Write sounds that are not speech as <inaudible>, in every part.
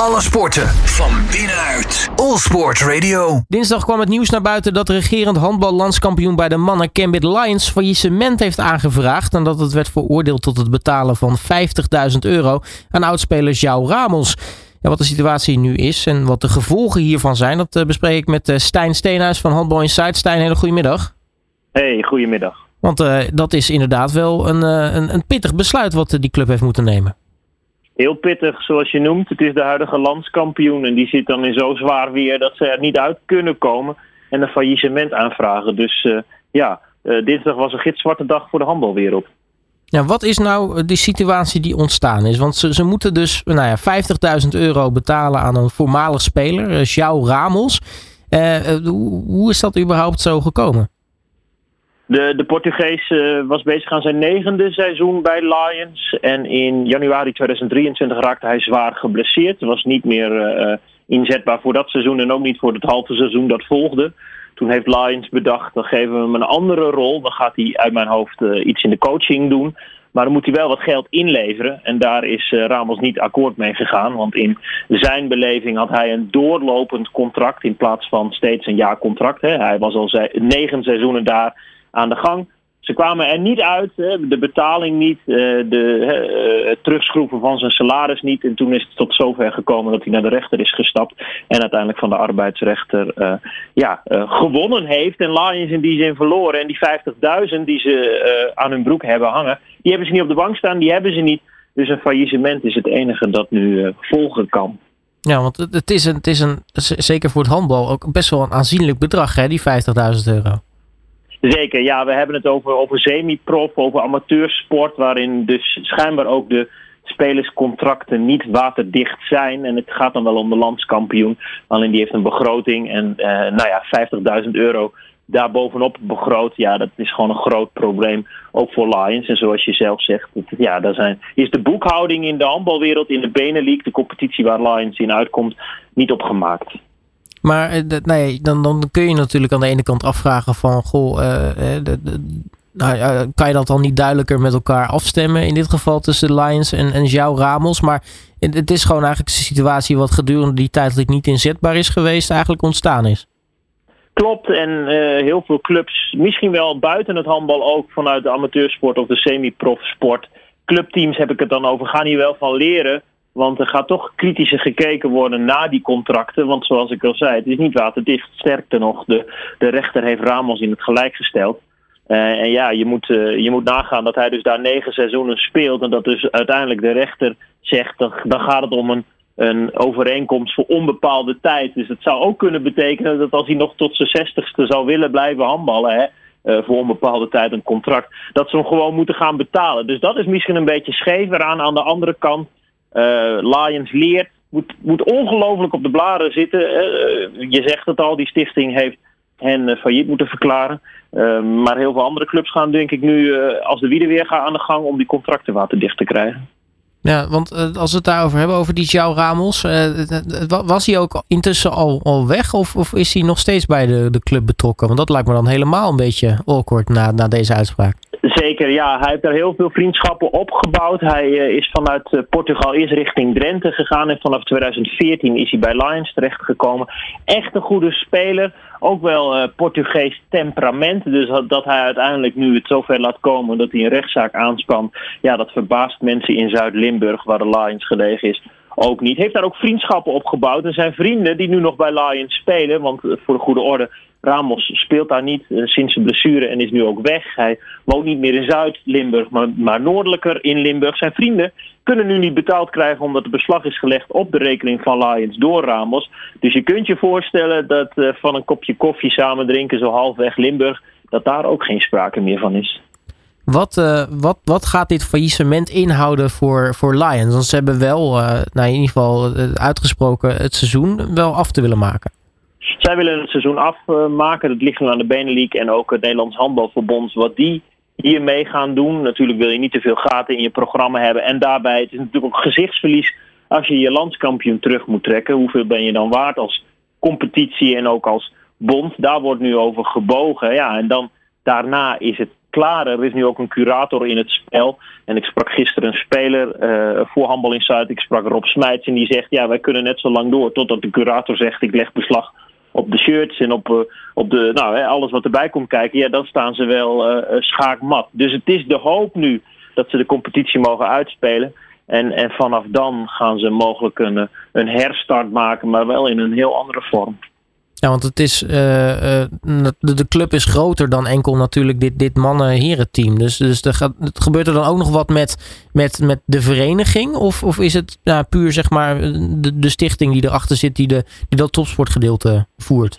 Alle sporten van binnenuit. All Sport Radio. Dinsdag kwam het nieuws naar buiten dat de regerend handballandskampioen bij de mannen Cambit Lions faillissement heeft aangevraagd. En dat het werd veroordeeld tot het betalen van 50.000 euro aan oudspeler Jou Ramos. Ja, wat de situatie nu is en wat de gevolgen hiervan zijn, dat eh, bespreek ik met eh, Stijn Steenhuis van Handbal Insight. Stijn, hele goedemiddag. Hey, goedemiddag. Want uh, dat is inderdaad wel een, een, een pittig besluit wat die club heeft moeten nemen heel pittig, zoals je noemt. Het is de huidige landskampioen en die zit dan in zo zwaar weer dat ze er niet uit kunnen komen en een faillissement aanvragen. Dus uh, ja, uh, dinsdag was een gitzwarte dag voor de handbalwereld. Ja, wat is nou de situatie die ontstaan is? Want ze, ze moeten dus nou ja, 50.000 euro betalen aan een voormalig speler, João Ramos. hoe is dat überhaupt zo gekomen? De, de Portugees uh, was bezig aan zijn negende seizoen bij Lions. En in januari 2023 raakte hij zwaar geblesseerd. Was niet meer uh, inzetbaar voor dat seizoen en ook niet voor het halve seizoen dat volgde. Toen heeft Lions bedacht, dan geven we hem een andere rol. Dan gaat hij uit mijn hoofd iets in de coaching doen. Maar dan moet hij wel wat geld inleveren. En daar is Ramos niet akkoord mee gegaan. Want in zijn beleving had hij een doorlopend contract in plaats van steeds een jaarcontract. Hij was al negen seizoenen daar aan de gang. Ze kwamen er niet uit, de betaling niet, eh, de, eh, het terugschroeven van zijn salaris niet. En toen is het tot zover gekomen dat hij naar de rechter is gestapt. En uiteindelijk van de arbeidsrechter uh, ja, gewonnen heeft. En Lions in die zin verloren. En die 50.000 die ze aan hun broek hebben hangen, die hebben ze niet op de bank staan, die hebben ze niet. Dus een faillissement is het enige dat nu volgen kan. Ja, want het is, een, het is een, zeker voor het handbal ook best wel een aanzienlijk bedrag, hè, die 50.000 euro. Zeker, ja, we hebben het over, over semi-prof, over amateursport, waarin dus schijnbaar ook de spelerscontracten niet waterdicht zijn. En het gaat dan wel om de landskampioen. Alleen die heeft een begroting en uh, nou ja, 50.000 euro daarbovenop begroot. Ja, dat is gewoon een groot probleem, ook voor Lions. En zoals je zelf zegt, ja, daar zijn, is de boekhouding in de handbalwereld, in de Benelux, de competitie waar Lions in uitkomt, niet opgemaakt. Maar eh, nee, dan, dan kun je natuurlijk aan de ene kant afvragen van, goh, de, de, nou, kan je dat dan niet duidelijker met elkaar afstemmen? In dit geval tussen Lions en, en Jouw Ramos. Maar het, is gewoon eigenlijk een situatie wat gedurende die tijd dat niet inzetbaar is geweest, eigenlijk ontstaan is. Klopt, en heel veel clubs, misschien wel buiten het handbal ook vanuit de amateursport of de semi-profsport. Clubteams heb ik het dan over, gaan hier wel van leren. Want er gaat toch kritischer gekeken worden na die contracten. Want zoals ik al zei, het is niet waterdicht. Sterkte nog, de, de rechter heeft Ramos in het gelijk gesteld. Uh, en ja, je moet, uh, je moet nagaan dat hij dus daar negen seizoenen speelt. En dat dus uiteindelijk de rechter zegt, dan, dan gaat het om een, een overeenkomst voor onbepaalde tijd. Dus het zou ook kunnen betekenen dat als hij nog tot zijn zestigste zou willen blijven handballen... Hè, uh, voor onbepaalde tijd een contract, dat ze hem gewoon moeten gaan betalen. Dus dat is misschien een beetje scheef eraan. Aan de andere kant Lions leert, moet, moet ongelooflijk op de blaren zitten. Uh, je zegt het al, die stichting heeft hen failliet moeten verklaren. maar heel veel andere clubs gaan denk ik nu als de wieden weer gaan aan de gang om die contracten waterdicht te krijgen. Ja, want als we het daarover hebben, over die João Ramos, was hij ook intussen al, al weg of, of is hij nog steeds bij de, de club betrokken? Want dat lijkt me dan helemaal een beetje awkward na, na deze uitspraak. Zeker, ja. Hij heeft er heel veel vriendschappen opgebouwd. Hij uh, is vanuit uh, Portugal eerst richting Drenthe gegaan. En vanaf 2014 is hij bij Lions terechtgekomen. Echt een goede speler. Ook wel uh, Portugees temperament. Dus dat, dat, hij uiteindelijk nu het zover laat komen dat hij een rechtszaak aanspant. Ja, dat verbaast mensen in Zuid-Limburg, waar de Lions gelegen is ook niet. Heeft daar ook vriendschappen opgebouwd. En zijn vrienden die nu nog bij Lions spelen, want voor de goede orde, Ramos speelt daar niet uh, sinds zijn blessure en is nu ook weg. Hij woont niet meer in Zuid-Limburg, maar, maar noordelijker in Limburg. Zijn vrienden kunnen nu niet betaald krijgen omdat er beslag is gelegd op de rekening van Lions door Ramos. Dus je kunt je voorstellen dat uh, van een kopje koffie samen drinken zo halfweg Limburg, dat daar ook geen sprake meer van is. Wat, uh, wat, wat gaat dit faillissement inhouden voor, voor Lions? Want ze hebben wel, nou in ieder geval uitgesproken, het seizoen wel af te willen maken. Zij willen het seizoen afmaken. Dat ligt nu aan de Benelink en ook het Nederlands Handbalverbond. Wat die hiermee gaan doen. Natuurlijk wil je niet te veel gaten in je programma hebben. En daarbij, het is natuurlijk ook gezichtsverlies als je je landskampioen terug moet trekken. Hoeveel ben je dan waard als competitie en ook als bond? Daar wordt nu over gebogen. Ja, en dan daarna is het klaar. Er is nu ook een curator in het spel. En ik sprak gisteren een speler uh, voor Handbal in Zuid. Ik sprak Rob Smijts en die zegt... ja, wij kunnen net zo lang door totdat de curator zegt... ik leg beslag op de shirts en op, uh, op de, nou, hè, alles wat erbij komt kijken. Ja, dan staan ze wel uh, schaakmat. Dus het is de hoop nu dat ze de competitie mogen uitspelen. En, en vanaf dan gaan ze mogelijk een, een herstart maken, maar wel in een heel andere vorm. Ja, want het is, uh, uh, de, de, club is groter dan enkel natuurlijk dit, dit mannen-heren-team. Dus, dus er gaat, gebeurt er dan ook nog wat met, met, met de vereniging? Of, of is het puur zeg maar de, de stichting die erachter zit, die, de, die dat topsportgedeelte voert?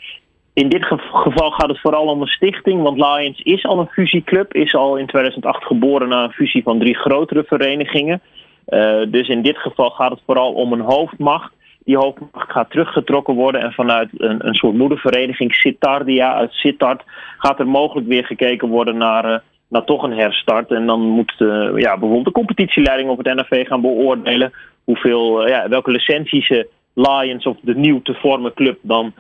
In dit geval gaat het vooral om een stichting, want Lions is al een fusieclub. Is al in 2008 geboren na een fusie van drie grotere verenigingen. Uh, dus in dit geval gaat het vooral om een hoofdmacht die hoofdmacht gaat teruggetrokken worden. En vanuit een, een soort moedervereniging, Sitardia uit Sittard, gaat er mogelijk weer gekeken worden naar, uh, naar toch een herstart. En dan moet uh, ja, bijvoorbeeld de competitieleiding of het NFV gaan beoordelen hoeveel, uh, ja, welke licenties Lions of de nieuw te vormen club dan.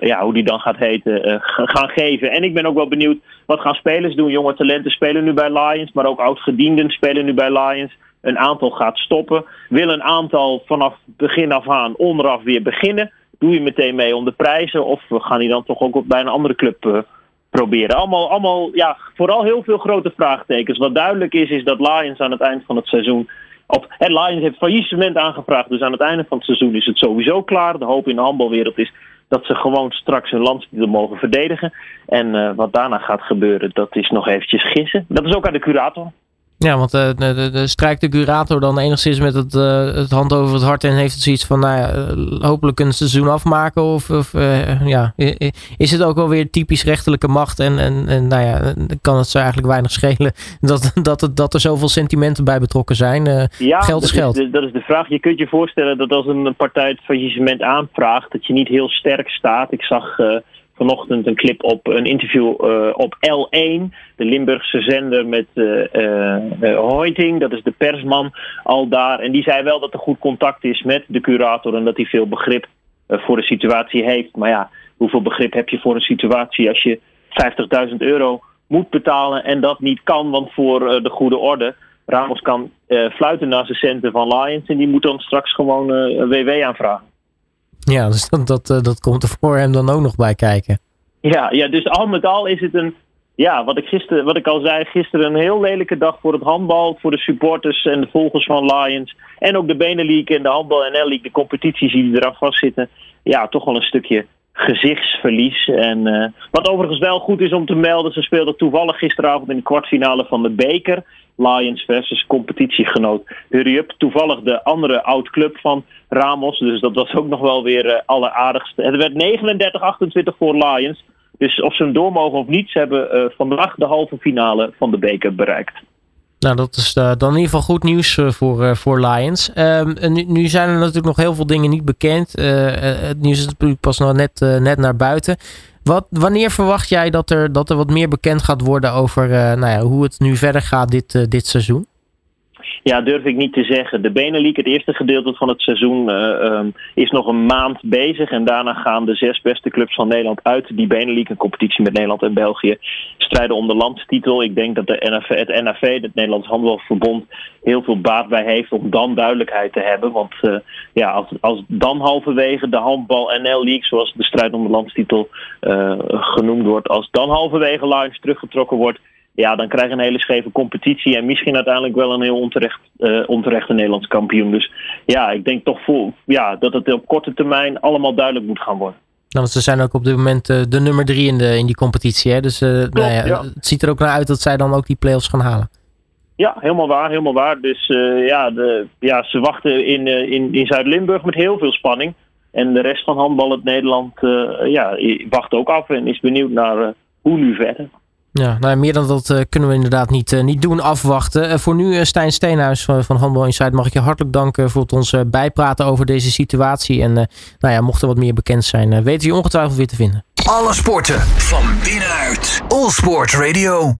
ja, hoe die dan gaat heten, gaan geven. En ik ben ook wel benieuwd wat gaan spelers doen. Jonge talenten spelen nu bij Lions, maar ook oud-gedienden spelen nu bij Lions een aantal gaat stoppen. Wil een aantal vanaf begin af aan onderaf weer beginnen. Doe je meteen mee om de prijzen of gaan die dan toch ook op bij een andere club uh, proberen? Allemaal, allemaal, ja, vooral heel veel grote vraagtekens. Wat duidelijk is, is dat Lions aan het eind van het seizoen. Of, het Lions heeft faillissement aangevraagd, dus aan het einde van het seizoen is het sowieso klaar. De hoop in de handbalwereld is dat ze gewoon straks hun landstitel mogen verdedigen. En uh, wat daarna gaat gebeuren, dat is nog eventjes gissen. Dat is ook aan de curator. Ja, want uh, de, de, strijkt de curator dan enigszins met het, uh, het hand over het hart en heeft het zoiets van, nou ja, uh, hopelijk een seizoen afmaken? Of, of ja, is het ook wel weer typisch rechterlijke macht en, en, en nou ja, kan het zo eigenlijk weinig schelen <laughs> dat, dat, het, dat er zoveel sentimenten bij betrokken zijn? ja, geld is geld. Is de, dat is de vraag. Je kunt je voorstellen dat als een partij het faillissement aanvraagt, dat je niet heel sterk staat. Ik zag vanochtend een clip op een interview uh, op L1, de Limburgse zender met uh, uh, Hoiting, dat is de persman al daar. En die zei wel dat er goed contact is met de curator en dat hij veel begrip voor de situatie heeft. Maar ja, hoeveel begrip heb je voor een situatie als je 50.000 euro moet betalen en dat niet kan, want voor de goede orde. Ramos kan fluiten naar zijn centen van Lions en die moet dan straks gewoon WW aanvragen. Ja, dus dat, dat, eh, dat komt er voor hem dan ook nog bij kijken. Ja, ja, dus al met al is het een, ja, wat ik, gisteren, wat ik al zei, gisteren een heel lelijke dag voor het handbal, voor de supporters en de volgers van Lions. En ook de Benelink en de handbal NL League, de competities die eraf vastzitten. Ja, toch wel een stukje gezichtsverlies. En, uh, wat overigens wel goed is om te melden, ze speelden toevallig gisteravond in de kwartfinale van de beker. Lions versus competitiegenoot Hurry Up. Toevallig de andere oud-club van Ramos. Dus dat was ook nog wel weer uh, alleraardigste. Het werd 39-28 voor Lions. Dus of ze hem door mogen of niet, ze hebben uh, vandaag de halve finale van de beker bereikt. Nou, dat is uh, dan in ieder geval goed nieuws voor, voor Lions. Ehm, nu, nu, zijn er natuurlijk nog heel veel dingen niet bekend. het nieuws is natuurlijk pas nog net, net naar buiten. Wat, wanneer verwacht jij dat er, dat er wat meer bekend gaat worden over nou ja, hoe het nu verder gaat dit, dit seizoen? Ja, durf ik niet te zeggen. De Benelink, het eerste gedeelte van het seizoen, uh, um, is nog een maand bezig. En daarna gaan de zes beste clubs van Nederland uit die Benelink, een competitie met Nederland en België, strijden om de landstitel. Ik denk dat de het NAV, het Nederlands Handbalverbond, heel veel baat bij heeft om dan duidelijkheid te hebben. Want uh, ja, als, als dan halverwege de handbal NL League, zoals de strijd om de landstitel uh, genoemd wordt, als dan halverwege Lions teruggetrokken wordt ja, dan krijg je een hele scheve competitie en misschien uiteindelijk wel een heel onterecht, uh, onterechte Nederlands kampioen. Dus ja, ik denk toch voor, ja, dat het op korte termijn allemaal duidelijk moet gaan worden. Nou, ze zijn ook op dit moment uh, de nummer drie in, de, in die competitie. Hè? Dus uh, Klopt, nou ja, ja. het ziet er ook naar uit dat zij dan ook die play-offs gaan halen. Ja, helemaal waar, helemaal waar. Dus ja, de, ja, ze wachten in, in, in Zuid-Limburg met heel veel spanning. En de rest van handbal het Nederland ja, wacht ook af en is benieuwd naar hoe nu verder. Ja, nou, meer dan dat uh, kunnen we inderdaad niet, uh, niet doen, afwachten. Uh, voor nu, Stijn Steenhuis van, van Handbal Insight, mag ik je hartelijk danken voor het ons bijpraten over deze situatie. En nou ja, mocht er wat meer bekend zijn, weten we je ongetwijfeld weer te vinden. Alle sporten van binnenuit. All Sport Radio.